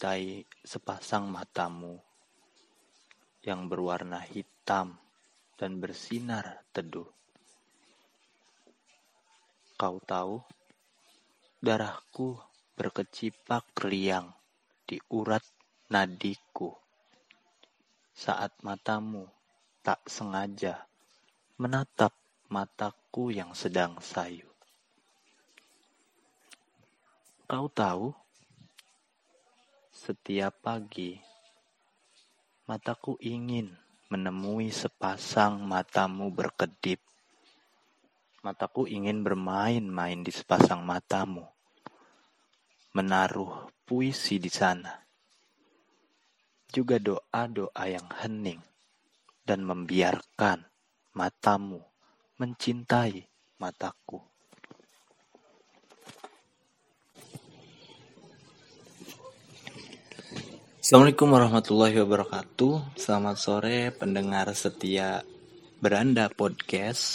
mencintai sepasang matamu yang berwarna hitam dan bersinar teduh. Kau tahu, darahku berkecipak riang di urat nadiku saat matamu tak sengaja menatap mataku yang sedang sayu. Kau tahu, setiap pagi mataku ingin menemui sepasang matamu berkedip. Mataku ingin bermain-main di sepasang matamu, menaruh puisi di sana. Juga doa-doa yang hening dan membiarkan matamu mencintai mataku. Assalamualaikum warahmatullahi wabarakatuh. Selamat sore pendengar setia Beranda Podcast.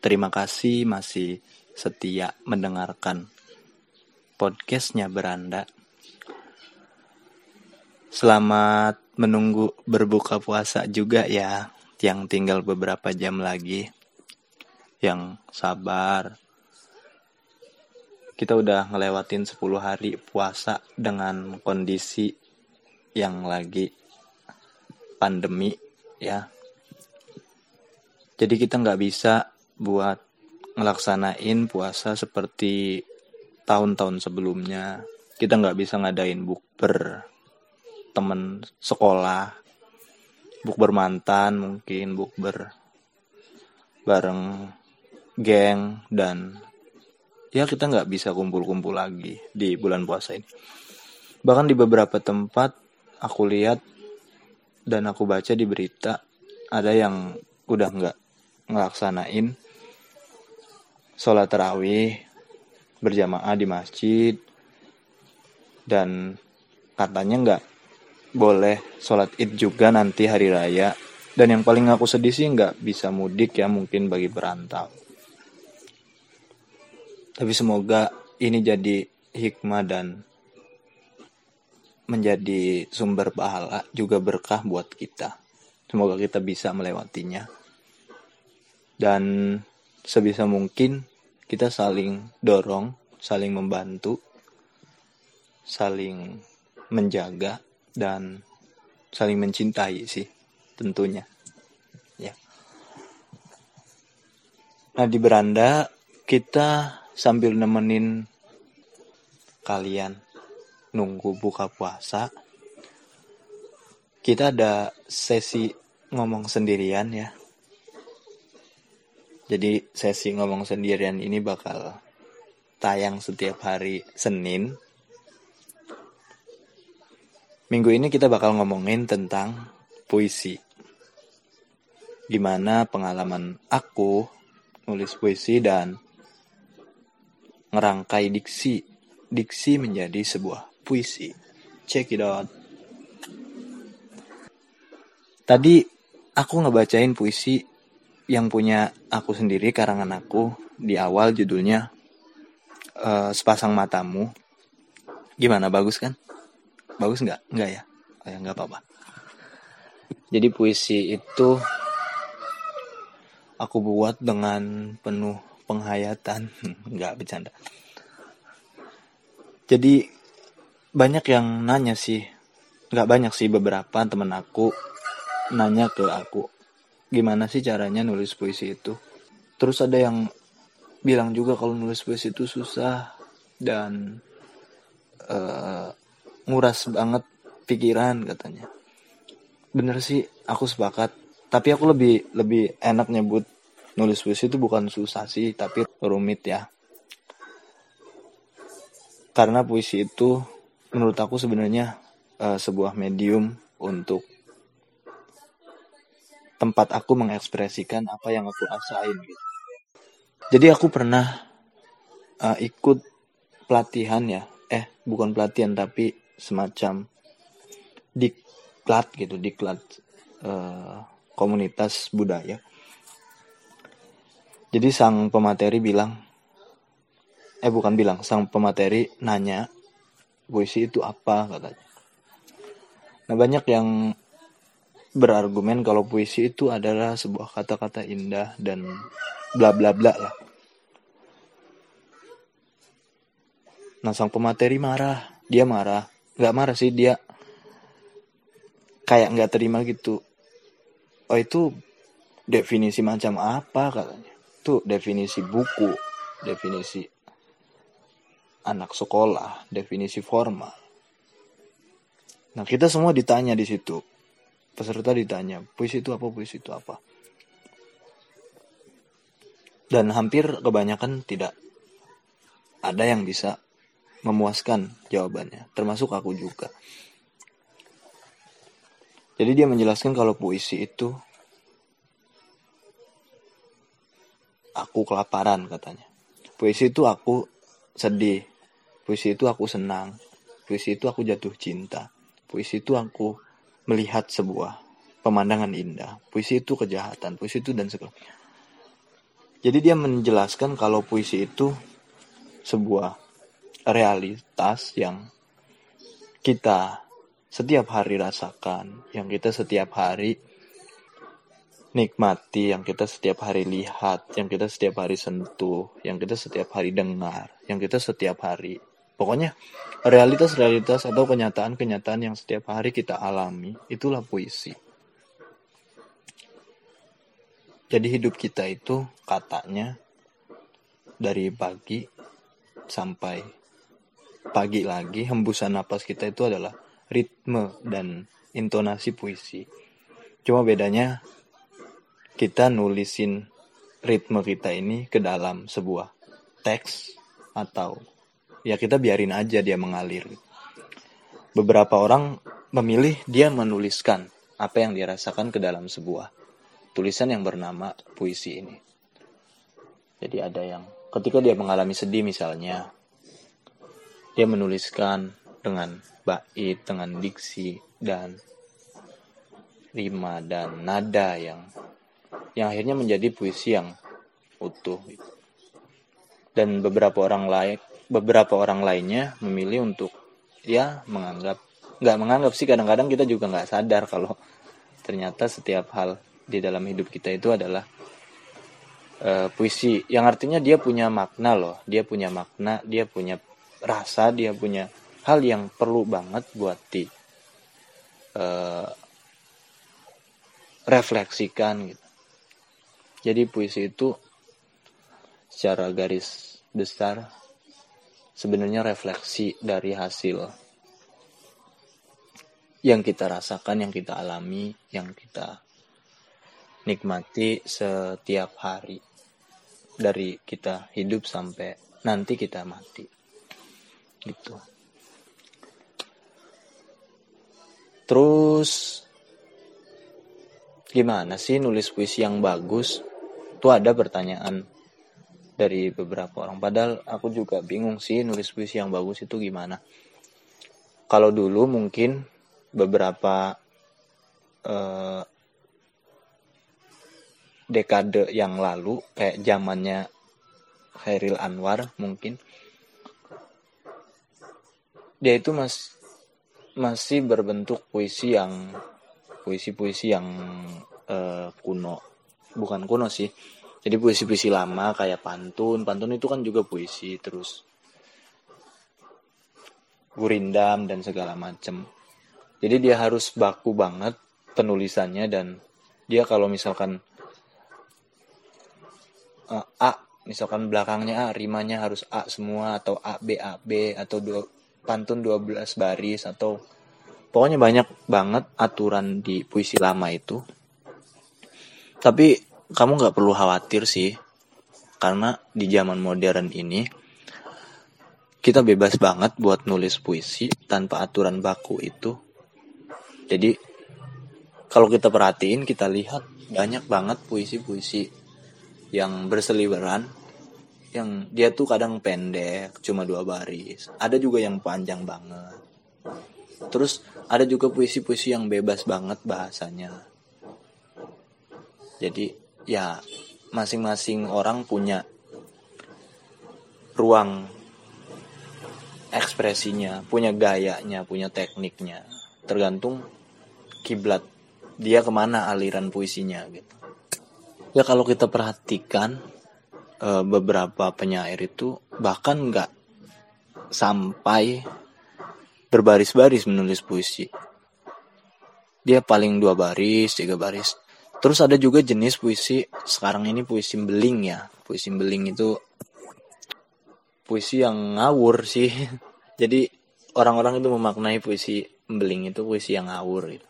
Terima kasih masih setia mendengarkan podcastnya Beranda. Selamat menunggu berbuka puasa juga ya, yang tinggal beberapa jam lagi. Yang sabar. Kita udah ngelewatin 10 hari puasa dengan kondisi yang lagi pandemi ya. Jadi kita nggak bisa buat ngelaksanain puasa seperti tahun-tahun sebelumnya. Kita nggak bisa ngadain bukber temen sekolah, bukber mantan mungkin, bukber bareng geng dan ya kita nggak bisa kumpul-kumpul lagi di bulan puasa ini. Bahkan di beberapa tempat aku lihat dan aku baca di berita ada yang udah nggak ngelaksanain sholat tarawih berjamaah di masjid dan katanya nggak boleh sholat id juga nanti hari raya. Dan yang paling aku sedih sih nggak bisa mudik ya mungkin bagi perantau. Tapi semoga ini jadi hikmah dan menjadi sumber pahala juga berkah buat kita. Semoga kita bisa melewatinya. Dan sebisa mungkin kita saling dorong, saling membantu, saling menjaga dan saling mencintai sih tentunya. Ya. Nah, di beranda kita sambil nemenin kalian nunggu buka puasa kita ada sesi ngomong sendirian ya. Jadi sesi ngomong sendirian ini bakal tayang setiap hari Senin. Minggu ini kita bakal ngomongin tentang puisi. Gimana pengalaman aku nulis puisi dan ngerangkai diksi. Diksi menjadi sebuah puisi. Check it out. Tadi aku ngebacain puisi yang punya aku sendiri karangan aku di awal judulnya uh, sepasang matamu. Gimana bagus kan? Bagus nggak? Nggak ya? Oh ya nggak apa-apa. Jadi puisi itu aku buat dengan penuh penghayatan, nggak bercanda. Jadi banyak yang nanya sih. Nggak banyak sih beberapa temen aku nanya ke aku gimana sih caranya nulis puisi itu? Terus ada yang bilang juga kalau nulis puisi itu susah dan uh, nguras banget pikiran katanya. Bener sih aku sepakat. Tapi aku lebih lebih enak nyebut nulis puisi itu bukan susah sih tapi rumit ya. Karena puisi itu menurut aku sebenarnya uh, sebuah medium untuk tempat aku mengekspresikan apa yang aku rasain gitu. Jadi aku pernah uh, ikut pelatihan ya, eh bukan pelatihan tapi semacam diklat gitu, diklat uh, komunitas budaya. Jadi sang pemateri bilang eh bukan bilang sang pemateri nanya puisi itu apa katanya. Nah banyak yang berargumen kalau puisi itu adalah sebuah kata-kata indah dan bla bla bla lah. Nah sang pemateri marah. Dia marah. Nggak marah sih dia kayak nggak terima gitu. Oh itu definisi macam apa katanya? Itu definisi buku definisi anak sekolah definisi formal nah kita semua ditanya di situ peserta ditanya puisi itu apa puisi itu apa dan hampir kebanyakan tidak ada yang bisa memuaskan jawabannya termasuk aku juga jadi dia menjelaskan kalau puisi itu aku kelaparan katanya. Puisi itu aku sedih. Puisi itu aku senang. Puisi itu aku jatuh cinta. Puisi itu aku melihat sebuah pemandangan indah. Puisi itu kejahatan. Puisi itu dan segala. Jadi dia menjelaskan kalau puisi itu sebuah realitas yang kita setiap hari rasakan, yang kita setiap hari nikmati, yang kita setiap hari lihat, yang kita setiap hari sentuh, yang kita setiap hari dengar, yang kita setiap hari. Pokoknya realitas-realitas atau kenyataan-kenyataan yang setiap hari kita alami, itulah puisi. Jadi hidup kita itu katanya dari pagi sampai pagi lagi hembusan napas kita itu adalah ritme dan intonasi puisi. Cuma bedanya kita nulisin ritme kita ini ke dalam sebuah teks atau ya kita biarin aja dia mengalir. Beberapa orang memilih dia menuliskan apa yang dirasakan ke dalam sebuah tulisan yang bernama puisi ini. Jadi ada yang ketika dia mengalami sedih misalnya, dia menuliskan dengan bait dengan diksi dan rima dan nada yang yang akhirnya menjadi puisi yang utuh dan beberapa orang lain beberapa orang lainnya memilih untuk ya menganggap nggak menganggap sih kadang-kadang kita juga nggak sadar kalau ternyata setiap hal di dalam hidup kita itu adalah uh, puisi yang artinya dia punya makna loh dia punya makna dia punya rasa dia punya hal yang perlu banget buat di uh, refleksikan gitu. Jadi puisi itu secara garis besar sebenarnya refleksi dari hasil yang kita rasakan, yang kita alami, yang kita nikmati setiap hari dari kita hidup sampai nanti kita mati. Gitu. Terus gimana sih nulis puisi yang bagus? Itu ada pertanyaan dari beberapa orang. Padahal aku juga bingung sih nulis puisi yang bagus itu gimana. Kalau dulu mungkin beberapa eh, dekade yang lalu kayak zamannya Khairil Anwar mungkin dia itu mas masih berbentuk puisi yang puisi-puisi yang uh, kuno bukan kuno sih jadi puisi-puisi lama kayak pantun. Pantun itu kan juga puisi terus gurindam dan segala macem. Jadi dia harus baku banget penulisannya dan dia kalau misalkan uh, A misalkan belakangnya A rimanya harus A semua atau A B A B atau dua pantun 12 baris atau pokoknya banyak banget aturan di puisi lama itu. Tapi kamu nggak perlu khawatir sih. Karena di zaman modern ini kita bebas banget buat nulis puisi tanpa aturan baku itu. Jadi kalau kita perhatiin kita lihat banyak banget puisi-puisi yang berseliweran yang dia tuh kadang pendek cuma dua baris. Ada juga yang panjang banget. Terus ada juga puisi-puisi yang bebas banget bahasanya. Jadi ya masing-masing orang punya ruang ekspresinya, punya gayanya, punya tekniknya. Tergantung kiblat dia ke mana aliran puisinya gitu. Ya kalau kita perhatikan e, beberapa penyair itu bahkan nggak sampai berbaris-baris menulis puisi. Dia paling dua baris, tiga baris. Terus ada juga jenis puisi sekarang ini puisi beling ya. Puisi beling itu puisi yang ngawur sih. Jadi orang-orang itu memaknai puisi beling itu puisi yang ngawur gitu.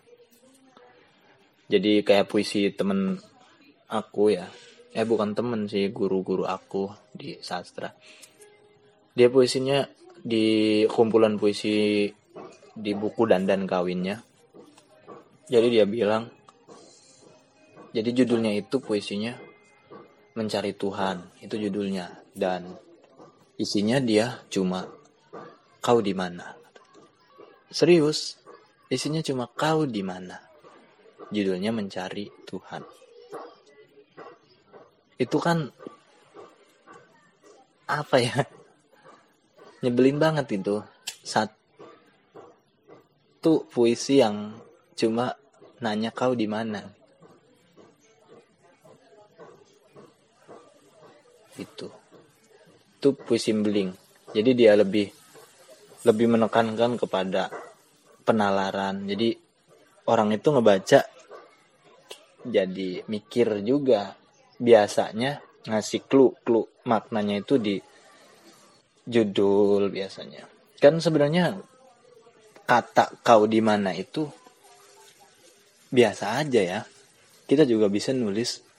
Jadi kayak puisi temen aku ya. Eh bukan temen sih, guru-guru aku di sastra. Dia puisinya di kumpulan puisi di buku dandan kawinnya. Jadi dia bilang, jadi judulnya itu puisinya mencari Tuhan, itu judulnya dan isinya dia cuma kau di mana. Serius, isinya cuma kau di mana. Judulnya mencari Tuhan. Itu kan apa ya? Nyebelin banget itu. Satu puisi yang cuma nanya kau di mana. Itu. Itu puisi beling. Jadi dia lebih lebih menekankan kepada penalaran. Jadi orang itu ngebaca jadi mikir juga. Biasanya ngasih clue, clue maknanya itu di judul biasanya. Kan sebenarnya kata kau di mana itu biasa aja ya. Kita juga bisa nulis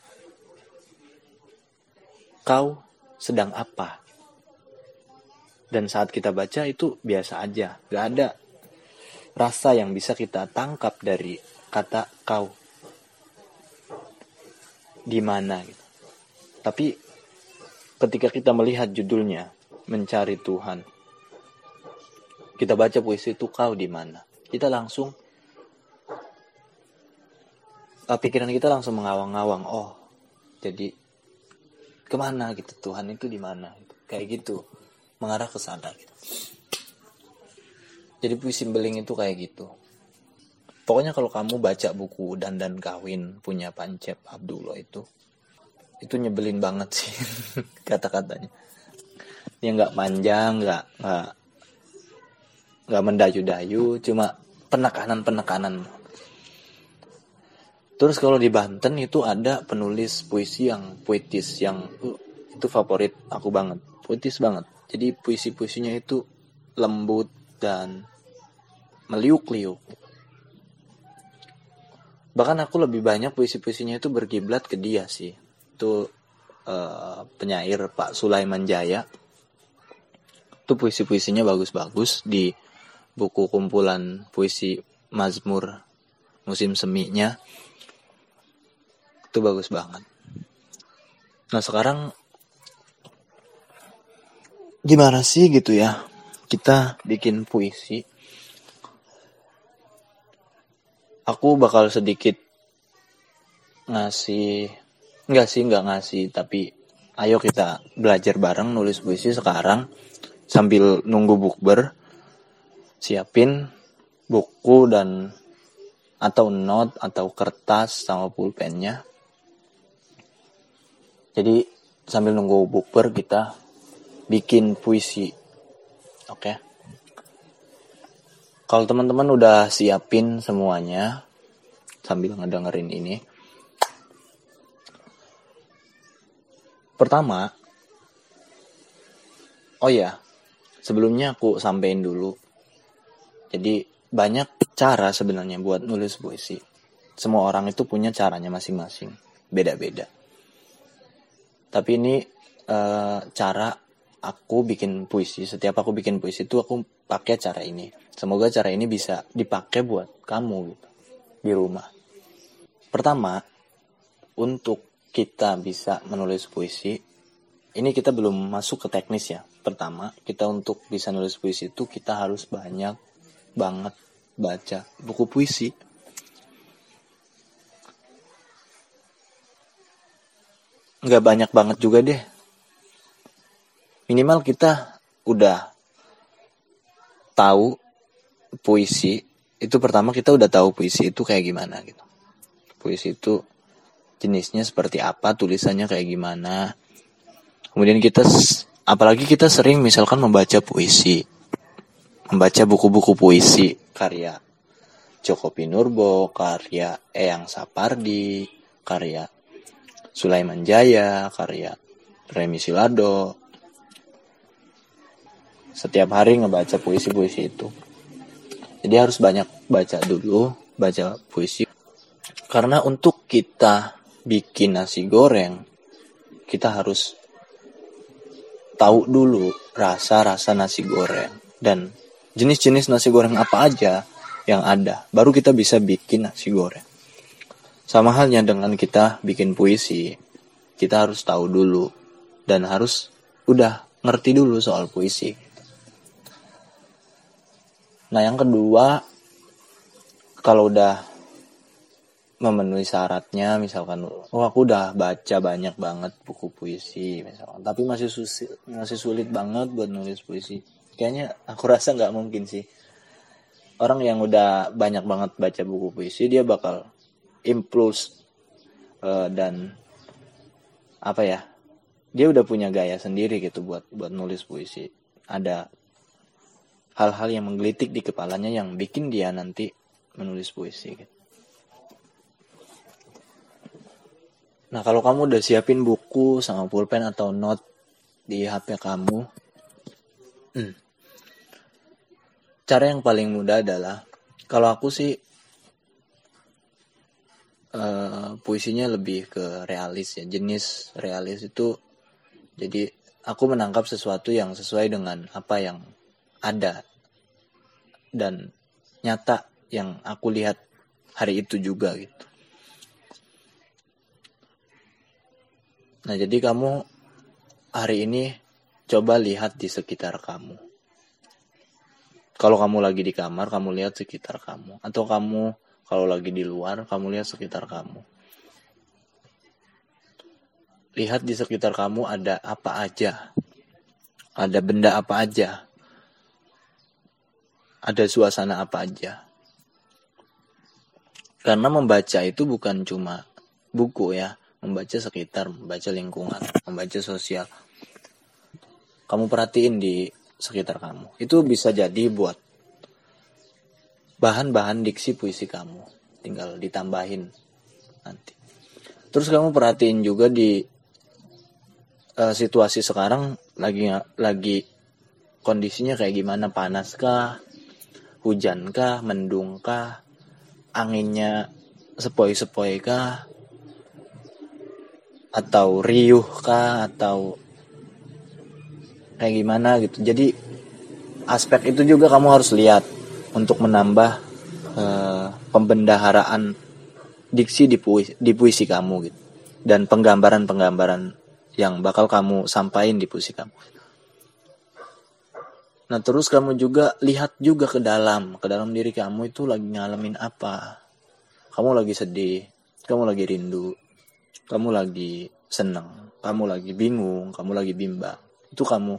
kau sedang apa. Dan saat kita baca itu biasa aja, gak ada rasa yang bisa kita tangkap dari kata kau di mana gitu. Tapi ketika kita melihat judulnya mencari Tuhan, kita baca puisi itu kau di mana, kita langsung uh, pikiran kita langsung mengawang-awang. Oh, jadi ke mana gitu Tuhan itu di mana? Gitu. Kayak gitu, mengarah ke sana. Gitu. Jadi puisi beling itu kayak gitu. Pokoknya kalau kamu baca buku dan dan Kawin punya Pancep Abdullah itu, itu nyebelin banget sih kata-katanya. Dia nggak panjang, nggak nggak nggak mendayu-dayu, cuma penekanan-penekanan. Terus kalau di Banten itu ada penulis puisi yang puitis yang uh, itu favorit aku banget, puitis banget. Jadi puisi-puisinya itu lembut dan meliuk-liuk. Bahkan aku lebih banyak puisi-puisinya itu berkiblat ke dia sih. Itu uh, penyair Pak Sulaiman Jaya. Itu puisi-puisinya bagus-bagus di buku kumpulan puisi Mazmur musim seminya. Itu bagus banget. Nah sekarang gimana sih gitu ya kita bikin puisi aku bakal sedikit ngasih nggak sih nggak ngasih tapi ayo kita belajar bareng nulis puisi sekarang sambil nunggu bukber siapin buku dan atau note atau kertas sama pulpennya jadi sambil nunggu bukber kita bikin puisi oke okay? Kalau teman-teman udah siapin semuanya sambil ngedengerin ini. Pertama, oh ya, sebelumnya aku sampein dulu. Jadi banyak cara sebenarnya buat nulis puisi. Semua orang itu punya caranya masing-masing, beda-beda. Tapi ini e, cara aku bikin puisi. Setiap aku bikin puisi itu aku pakai cara ini. Semoga cara ini bisa dipakai buat kamu gitu, di rumah. Pertama, untuk kita bisa menulis puisi, ini kita belum masuk ke teknis ya. Pertama, kita untuk bisa nulis puisi itu kita harus banyak banget baca buku puisi. Nggak banyak banget juga deh. minimal kita udah tahu puisi. Itu pertama kita udah tahu puisi itu kayak gimana gitu. Puisi itu jenisnya seperti apa tulisannya kayak gimana. Kemudian kita apalagi kita sering misalkan membaca puisi. Membaca buku-buku puisi karya Joko Pinurbo karya Eyang Sapardi karya Sulaiman Jaya karya Remi Silado setiap hari ngebaca puisi-puisi itu. Jadi harus banyak baca dulu, baca puisi. Karena untuk kita bikin nasi goreng, kita harus tahu dulu rasa-rasa nasi goreng dan jenis-jenis nasi goreng apa aja yang ada. Baru kita bisa bikin nasi goreng. Sama halnya dengan kita bikin puisi, kita harus tahu dulu dan harus udah ngerti dulu soal puisi. Nah yang kedua, kalau udah memenuhi syaratnya, misalkan, oh aku udah baca banyak banget buku puisi, misalkan, tapi masih sulit, masih sulit banget buat nulis puisi. Kayaknya aku rasa nggak mungkin sih. Orang yang udah banyak banget baca buku puisi, dia bakal impuls uh, dan apa ya? Dia udah punya gaya sendiri gitu buat buat nulis puisi. Ada hal-hal yang menggelitik di kepalanya yang bikin dia nanti menulis puisi. Gitu. Nah kalau kamu udah siapin buku sama pulpen atau note di HP kamu, hmm, cara yang paling mudah adalah kalau aku sih uh, puisinya lebih ke realis ya jenis realis itu jadi aku menangkap sesuatu yang sesuai dengan apa yang ada dan nyata yang aku lihat hari itu juga gitu. Nah, jadi kamu hari ini coba lihat di sekitar kamu. Kalau kamu lagi di kamar, kamu lihat sekitar kamu. Atau kamu kalau lagi di luar, kamu lihat sekitar kamu. Lihat di sekitar kamu ada apa aja. Ada benda apa aja ada suasana apa aja. Karena membaca itu bukan cuma buku ya, membaca sekitar, membaca lingkungan, membaca sosial. Kamu perhatiin di sekitar kamu. Itu bisa jadi buat bahan-bahan diksi puisi kamu. Tinggal ditambahin nanti. Terus kamu perhatiin juga di uh, situasi sekarang lagi lagi kondisinya kayak gimana? Panas kah hujankah, mendungkah, anginnya sepoi-sepoi kah, atau riuh kah, atau kayak gimana gitu. Jadi aspek itu juga kamu harus lihat untuk menambah uh, pembendaharaan diksi di puisi, di puisi kamu gitu dan penggambaran-penggambaran yang bakal kamu sampaikan di puisi kamu. Nah terus kamu juga lihat juga ke dalam, ke dalam diri kamu itu lagi ngalamin apa. Kamu lagi sedih, kamu lagi rindu, kamu lagi seneng, kamu lagi bingung, kamu lagi bimbang. Itu kamu,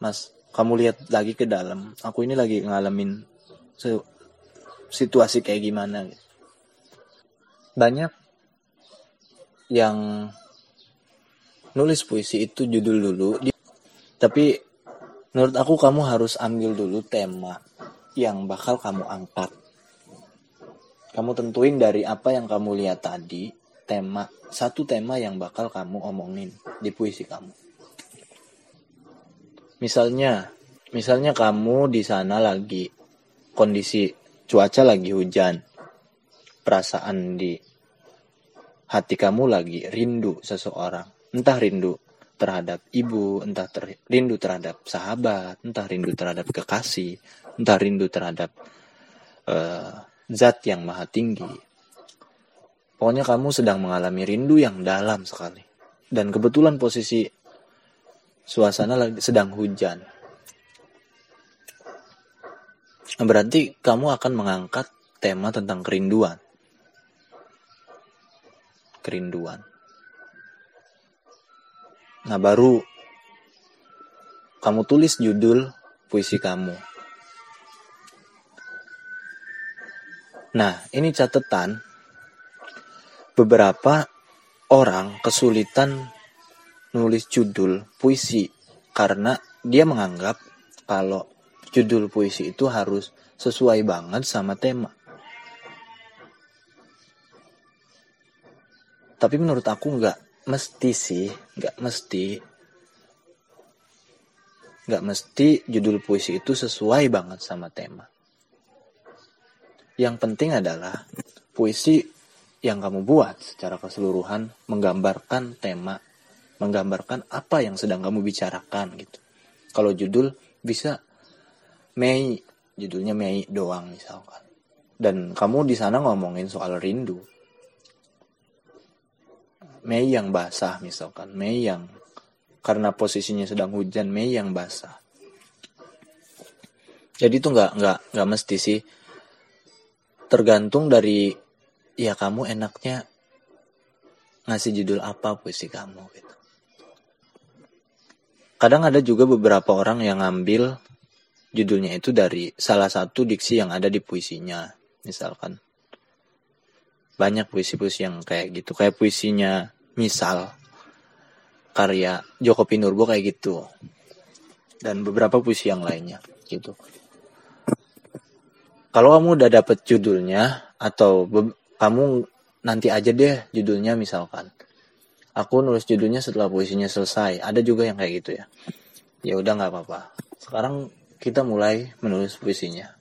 mas, kamu lihat lagi ke dalam. Aku ini lagi ngalamin situasi kayak gimana. Banyak yang nulis puisi itu judul dulu, tapi menurut aku kamu harus ambil dulu tema yang bakal kamu angkat. Kamu tentuin dari apa yang kamu lihat tadi, tema satu tema yang bakal kamu omongin di puisi kamu. Misalnya, misalnya kamu di sana lagi kondisi cuaca lagi hujan. Perasaan di hati kamu lagi rindu seseorang. Entah rindu terhadap ibu, entah ter, rindu terhadap sahabat, entah rindu terhadap kekasih, entah rindu terhadap uh, zat yang maha tinggi. Pokoknya kamu sedang mengalami rindu yang dalam sekali. Dan kebetulan posisi suasana sedang hujan. Berarti kamu akan mengangkat tema tentang kerinduan. Kerinduan. Nah baru kamu tulis judul puisi kamu. Nah, ini catatan beberapa orang kesulitan nulis judul puisi karena dia menganggap kalau judul puisi itu harus sesuai banget sama tema. Tapi menurut aku nggak mesti sih, nggak mesti, nggak mesti judul puisi itu sesuai banget sama tema. Yang penting adalah puisi yang kamu buat secara keseluruhan menggambarkan tema, menggambarkan apa yang sedang kamu bicarakan gitu. Kalau judul bisa Mei, judulnya Mei doang misalkan. Dan kamu di sana ngomongin soal rindu. Mei yang basah misalkan, Mei yang karena posisinya sedang hujan, Mei yang basah. Jadi itu nggak nggak nggak mesti sih. Tergantung dari ya kamu enaknya ngasih judul apa puisi kamu gitu. Kadang ada juga beberapa orang yang ngambil judulnya itu dari salah satu diksi yang ada di puisinya misalkan. Banyak puisi-puisi yang kayak gitu. Kayak puisinya misal karya Joko Pinurbo kayak gitu. Dan beberapa puisi yang lainnya gitu. Kalau kamu udah dapet judulnya atau kamu nanti aja deh judulnya misalkan. Aku nulis judulnya setelah puisinya selesai. Ada juga yang kayak gitu ya. Ya udah nggak apa-apa. Sekarang kita mulai menulis puisinya.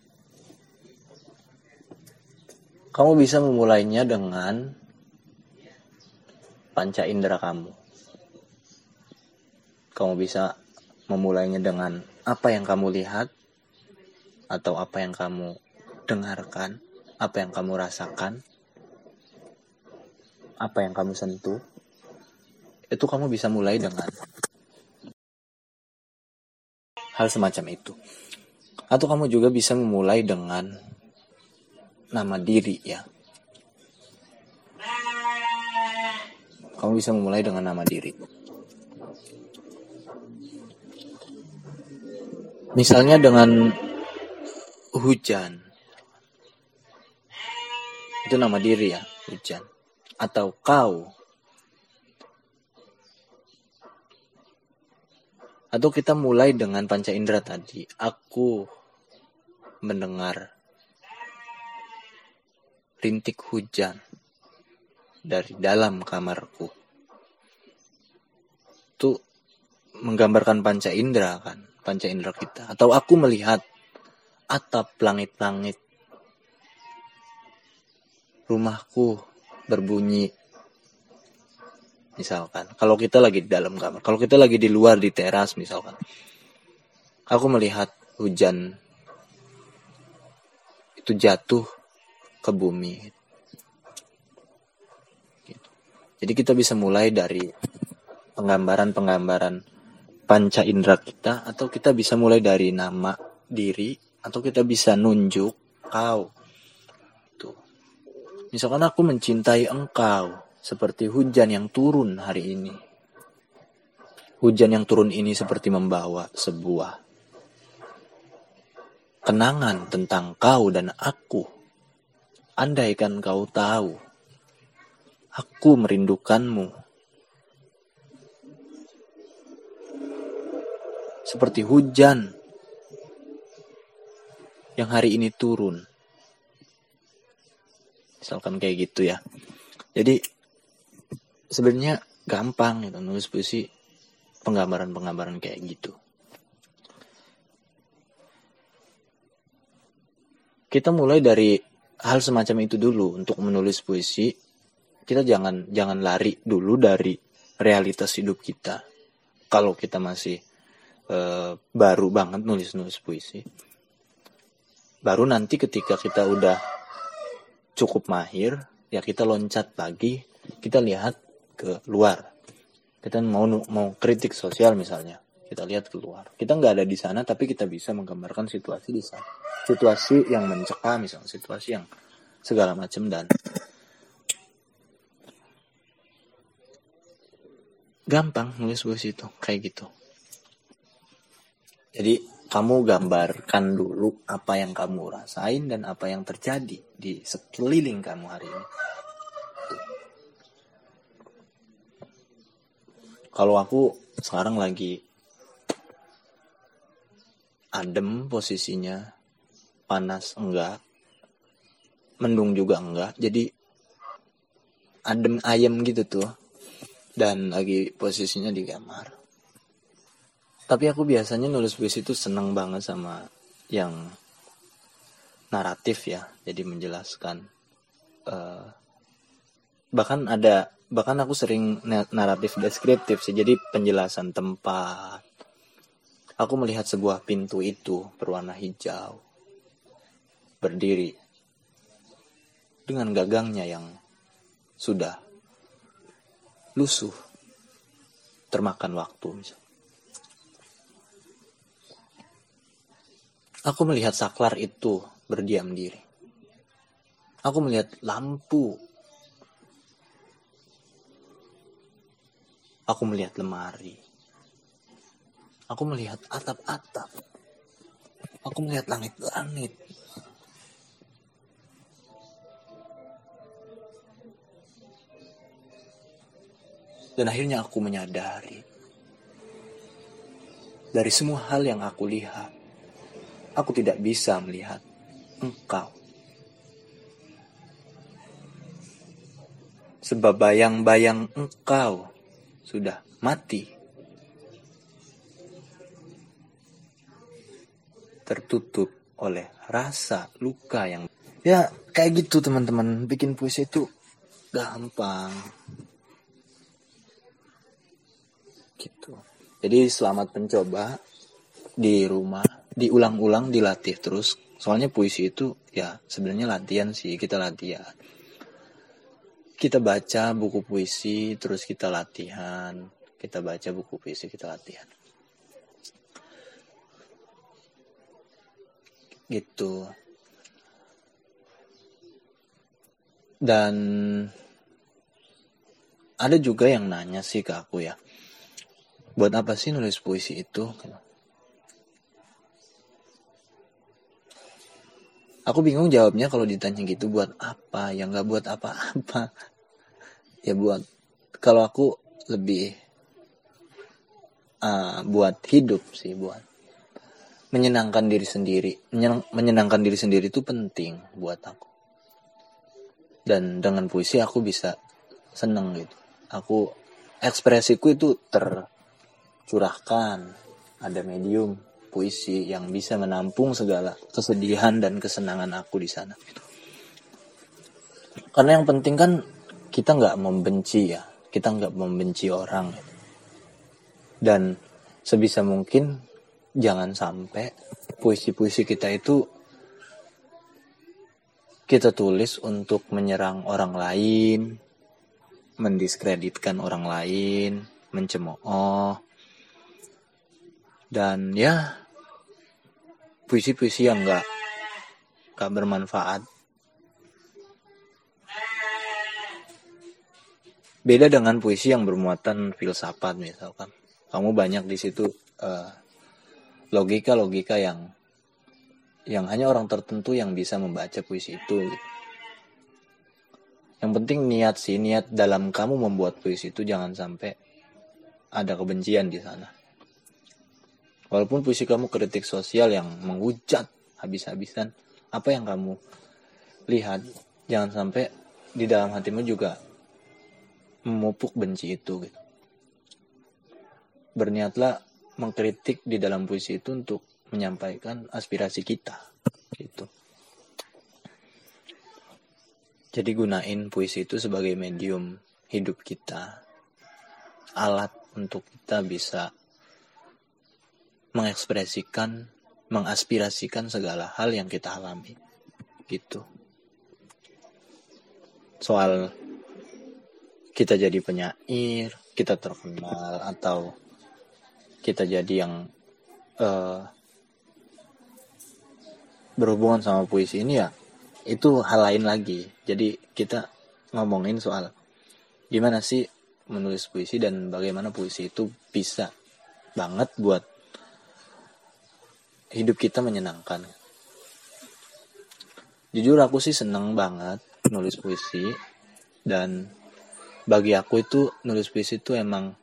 Kamu bisa memulainya dengan panca indera kamu. Kamu bisa memulainya dengan apa yang kamu lihat atau apa yang kamu dengarkan, apa yang kamu rasakan, apa yang kamu sentuh. Itu kamu bisa mulai dengan hal semacam itu. Atau kamu juga bisa memulai dengan nama diri ya. Kamu bisa memulai dengan nama diri. Misalnya dengan hujan. Itu nama diri ya, hujan. Atau kau Atau kita mulai dengan panca indera tadi. Aku mendengar rintik hujan dari dalam kamarku. Itu menggambarkan panca indera kan, panca indera kita. Atau aku melihat atap langit-langit rumahku berbunyi misalkan. Kalau kita lagi di dalam kamar kalau kita lagi di luar di teras misalkan. Aku melihat hujan itu jatuh ke bumi. Gitu. jadi kita bisa mulai dari penggambaran-penggambaran panca indera kita atau kita bisa mulai dari nama diri atau kita bisa nunjuk kau. Tuh. Misalkan aku mencintai engkau seperti hujan yang turun hari ini. Hujan yang turun ini seperti membawa sebuah kenangan tentang kau dan aku. Andaikan kau tahu, aku merindukanmu. Seperti hujan yang hari ini turun. Misalkan kayak gitu ya. Jadi sebenarnya gampang gitu nulis puisi penggambaran-penggambaran kayak gitu. Kita mulai dari hal semacam itu dulu untuk menulis puisi. Kita jangan jangan lari dulu dari realitas hidup kita. Kalau kita masih e, baru banget nulis-nulis puisi. Baru nanti ketika kita udah cukup mahir, ya kita loncat lagi, kita lihat ke luar. Kita mau mau kritik sosial misalnya. Kita lihat keluar kita nggak ada di sana tapi kita bisa menggambarkan situasi di sana. Situasi yang mencekam misalnya situasi yang segala macam dan gampang nulis puisi itu kayak gitu. Jadi kamu gambarkan dulu apa yang kamu rasain dan apa yang terjadi di sekeliling kamu hari ini kalau aku sekarang lagi adem posisinya panas enggak mendung juga enggak. Jadi adem ayam gitu tuh. Dan lagi posisinya di kamar. Tapi aku biasanya nulis puisi itu seneng banget sama yang naratif ya. Jadi menjelaskan uh, bahkan ada bahkan aku sering naratif deskriptif sih jadi penjelasan tempat aku melihat sebuah pintu itu berwarna hijau berdiri dengan gagangnya yang sudah lusuh termakan waktu misalnya. Aku melihat saklar itu berdiam diri. Aku melihat lampu. Aku melihat lemari. Aku melihat atap-atap. Aku melihat langit-langit. Dan akhirnya aku menyadari dari semua hal yang aku lihat, aku tidak bisa melihat engkau. Sebab bayang-bayang engkau sudah mati. Tertutup oleh rasa luka yang... Ya kayak gitu teman-teman, bikin puisi itu gampang. gitu. Jadi selamat mencoba di rumah. Diulang-ulang dilatih terus. Soalnya puisi itu ya sebenarnya latihan sih. Kita latihan kita baca buku puisi terus kita latihan. Kita baca buku puisi kita latihan. Gitu. Dan ada juga yang nanya sih ke aku ya. Buat apa sih nulis puisi itu aku bingung jawabnya kalau ditanya gitu buat apa? Ya nggak buat apa-apa. Ya buat kalau aku lebih uh, buat hidup sih buat menyenangkan diri sendiri. Menyenang, menyenangkan diri sendiri itu penting buat aku. Dan dengan puisi aku bisa seneng gitu. Aku ekspresiku itu ter curahkan. Ada medium puisi yang bisa menampung segala kesedihan dan kesenangan aku di sana. Karena yang penting kan kita nggak membenci ya, kita nggak membenci orang. Dan sebisa mungkin jangan sampai puisi-puisi kita itu kita tulis untuk menyerang orang lain, mendiskreditkan orang lain, mencemooh, dan ya puisi-puisi yang nggak nggak bermanfaat. Beda dengan puisi yang bermuatan filsafat misalkan. Kamu banyak di situ uh, logika-logika yang yang hanya orang tertentu yang bisa membaca puisi itu gitu. yang penting niat sih niat dalam kamu membuat puisi itu jangan sampai ada kebencian di sana Walaupun puisi kamu kritik sosial yang menghujat habis-habisan, apa yang kamu lihat, jangan sampai di dalam hatimu juga memupuk benci itu. Gitu. Berniatlah mengkritik di dalam puisi itu untuk menyampaikan aspirasi kita. Gitu. Jadi gunain puisi itu sebagai medium hidup kita, alat untuk kita bisa mengekspresikan, mengaspirasikan segala hal yang kita alami. Gitu. Soal kita jadi penyair, kita terkenal atau kita jadi yang uh, berhubungan sama puisi ini ya itu hal lain lagi. Jadi kita ngomongin soal gimana sih menulis puisi dan bagaimana puisi itu bisa banget buat hidup kita menyenangkan. Jujur aku sih seneng banget nulis puisi. Dan bagi aku itu nulis puisi itu emang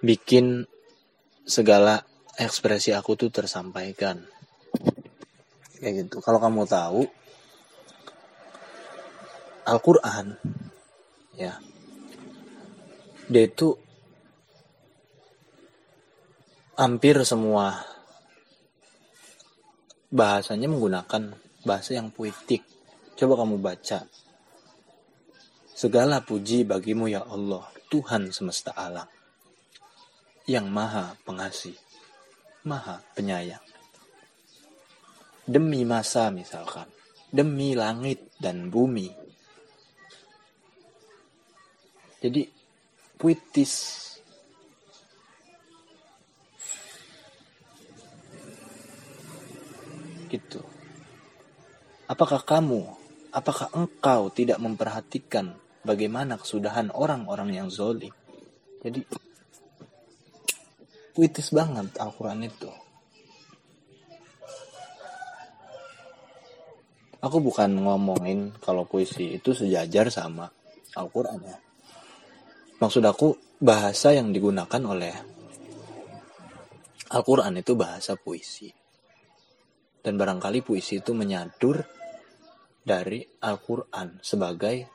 bikin segala ekspresi aku tuh tersampaikan. Kayak gitu. Kalau kamu tahu Al-Quran ya dia itu hampir semua bahasanya menggunakan bahasa yang puitik coba kamu baca segala puji bagimu ya Allah Tuhan semesta alam yang maha pengasih maha penyayang demi masa misalkan, demi langit dan bumi. Jadi puitis. Gitu. Apakah kamu, apakah engkau tidak memperhatikan bagaimana kesudahan orang-orang yang zolim? Jadi puitis banget Al-Quran itu. aku bukan ngomongin kalau puisi itu sejajar sama Al-Quran ya. Maksud aku bahasa yang digunakan oleh Al-Quran itu bahasa puisi. Dan barangkali puisi itu menyadur dari Al-Quran sebagai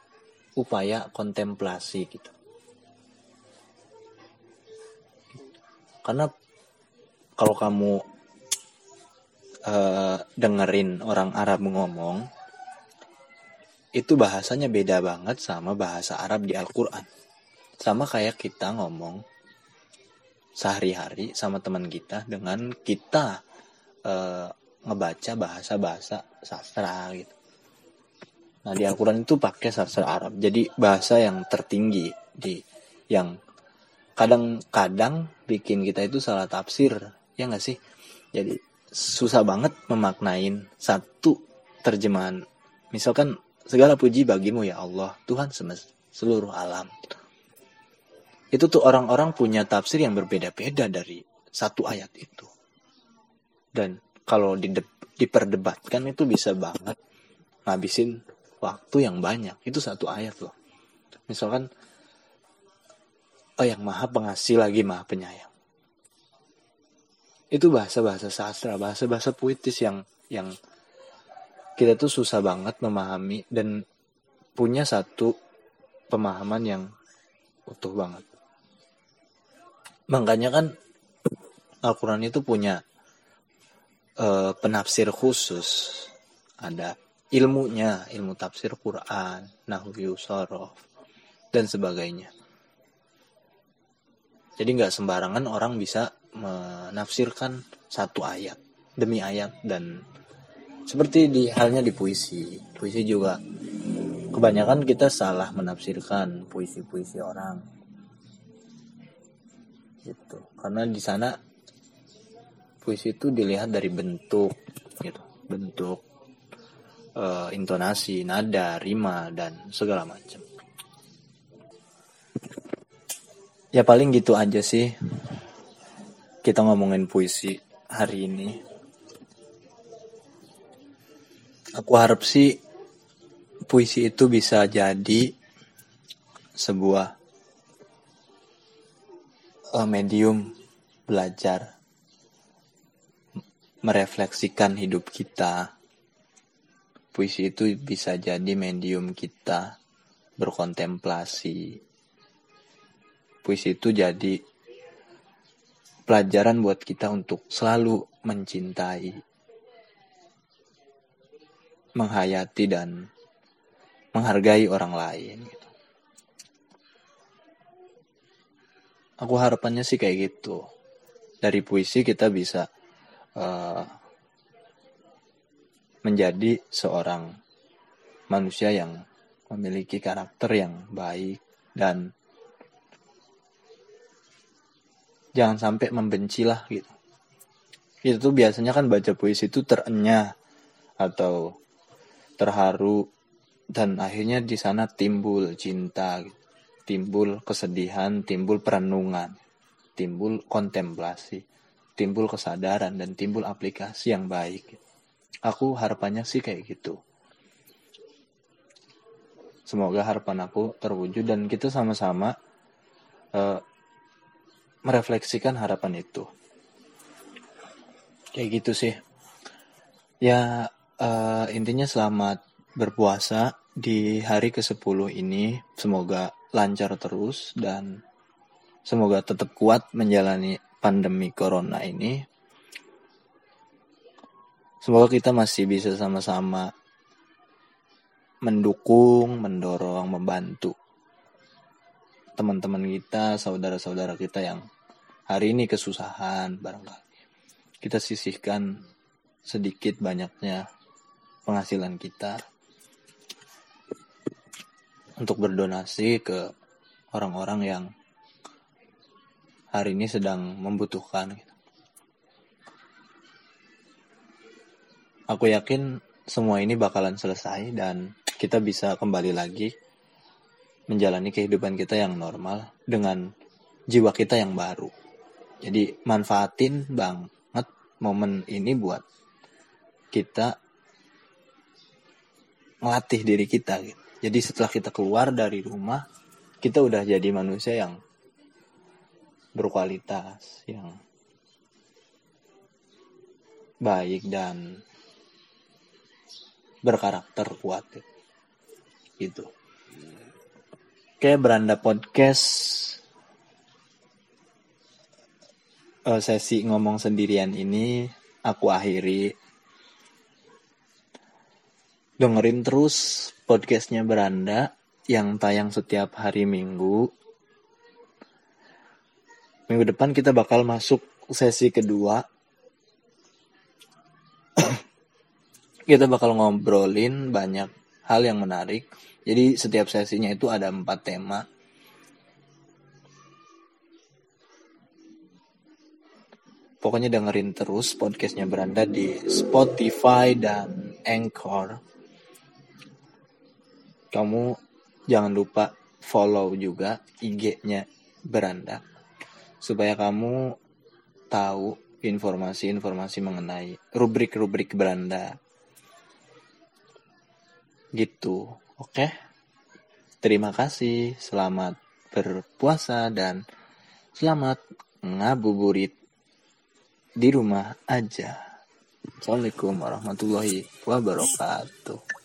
upaya kontemplasi gitu. Karena kalau kamu uh, dengerin orang Arab ngomong itu bahasanya beda banget sama bahasa Arab di Al-Quran. Sama kayak kita ngomong sehari-hari sama teman kita dengan kita uh, ngebaca bahasa-bahasa sastra gitu. Nah di Al-Quran itu pakai sastra Arab. Jadi bahasa yang tertinggi di yang kadang-kadang bikin kita itu salah tafsir ya nggak sih? Jadi susah banget memaknain satu terjemahan. Misalkan segala puji bagimu ya Allah, Tuhan seluruh alam. Itu tuh orang-orang punya tafsir yang berbeda-beda dari satu ayat itu. Dan kalau diperdebatkan itu bisa banget ngabisin waktu yang banyak. Itu satu ayat loh. Misalkan oh yang maha pengasih lagi maha penyayang itu bahasa-bahasa sastra, bahasa-bahasa puitis yang yang kita tuh susah banget memahami dan punya satu pemahaman yang utuh banget. Makanya kan Al-Quran itu punya uh, penafsir khusus. Ada ilmunya, ilmu tafsir Quran, Nahwu Sorof, dan sebagainya. Jadi nggak sembarangan orang bisa menafsirkan satu ayat demi ayat dan seperti di halnya di puisi. Puisi juga kebanyakan kita salah menafsirkan puisi-puisi orang. Gitu. Karena di sana puisi itu dilihat dari bentuk gitu, bentuk uh, intonasi, nada, rima dan segala macam. ya paling gitu aja sih. Kita ngomongin puisi hari ini. Aku harap sih puisi itu bisa jadi sebuah uh, medium belajar merefleksikan hidup kita puisi itu bisa jadi medium kita berkontemplasi puisi itu jadi pelajaran buat kita untuk selalu mencintai, menghayati dan menghargai orang lain. Gitu. Aku harapannya sih kayak gitu. Dari puisi kita bisa uh, menjadi seorang manusia yang memiliki karakter yang baik dan jangan sampai membenci lah gitu. Itu tuh biasanya kan baca puisi itu terenyah atau terharu dan akhirnya di sana timbul cinta timbul kesedihan timbul perenungan timbul kontemplasi timbul kesadaran dan timbul aplikasi yang baik. Aku harapannya sih kayak gitu. Semoga harapan aku terwujud dan kita sama-sama uh, merefleksikan harapan itu. Kayak gitu sih. Ya uh, intinya selamat berpuasa di hari ke-10 ini. Semoga lancar terus dan semoga tetap kuat menjalani pandemi corona ini. Semoga kita masih bisa sama-sama mendukung, mendorong, membantu teman-teman kita, saudara-saudara kita yang hari ini kesusahan barangkali. Kita sisihkan sedikit banyaknya penghasilan kita untuk berdonasi ke orang-orang yang hari ini sedang membutuhkan. Aku yakin semua ini bakalan selesai dan kita bisa kembali lagi menjalani kehidupan kita yang normal dengan jiwa kita yang baru. Jadi manfaatin banget momen ini buat kita ngelatih diri kita gitu. Jadi setelah kita keluar dari rumah, kita udah jadi manusia yang berkualitas, yang baik dan berkarakter kuat. Gitu gitu Oke, beranda podcast uh, sesi ngomong sendirian ini aku akhiri. Dengerin terus podcastnya beranda yang tayang setiap hari Minggu. Minggu depan kita bakal masuk sesi kedua. kita bakal ngobrolin banyak hal yang menarik jadi setiap sesinya itu ada empat tema. Pokoknya dengerin terus podcastnya Beranda di Spotify dan Anchor. Kamu jangan lupa follow juga IG-nya Beranda supaya kamu tahu informasi-informasi mengenai rubrik-rubrik Beranda. Gitu. Oke. Terima kasih. Selamat berpuasa dan selamat ngabuburit di rumah aja. Assalamualaikum warahmatullahi wabarakatuh.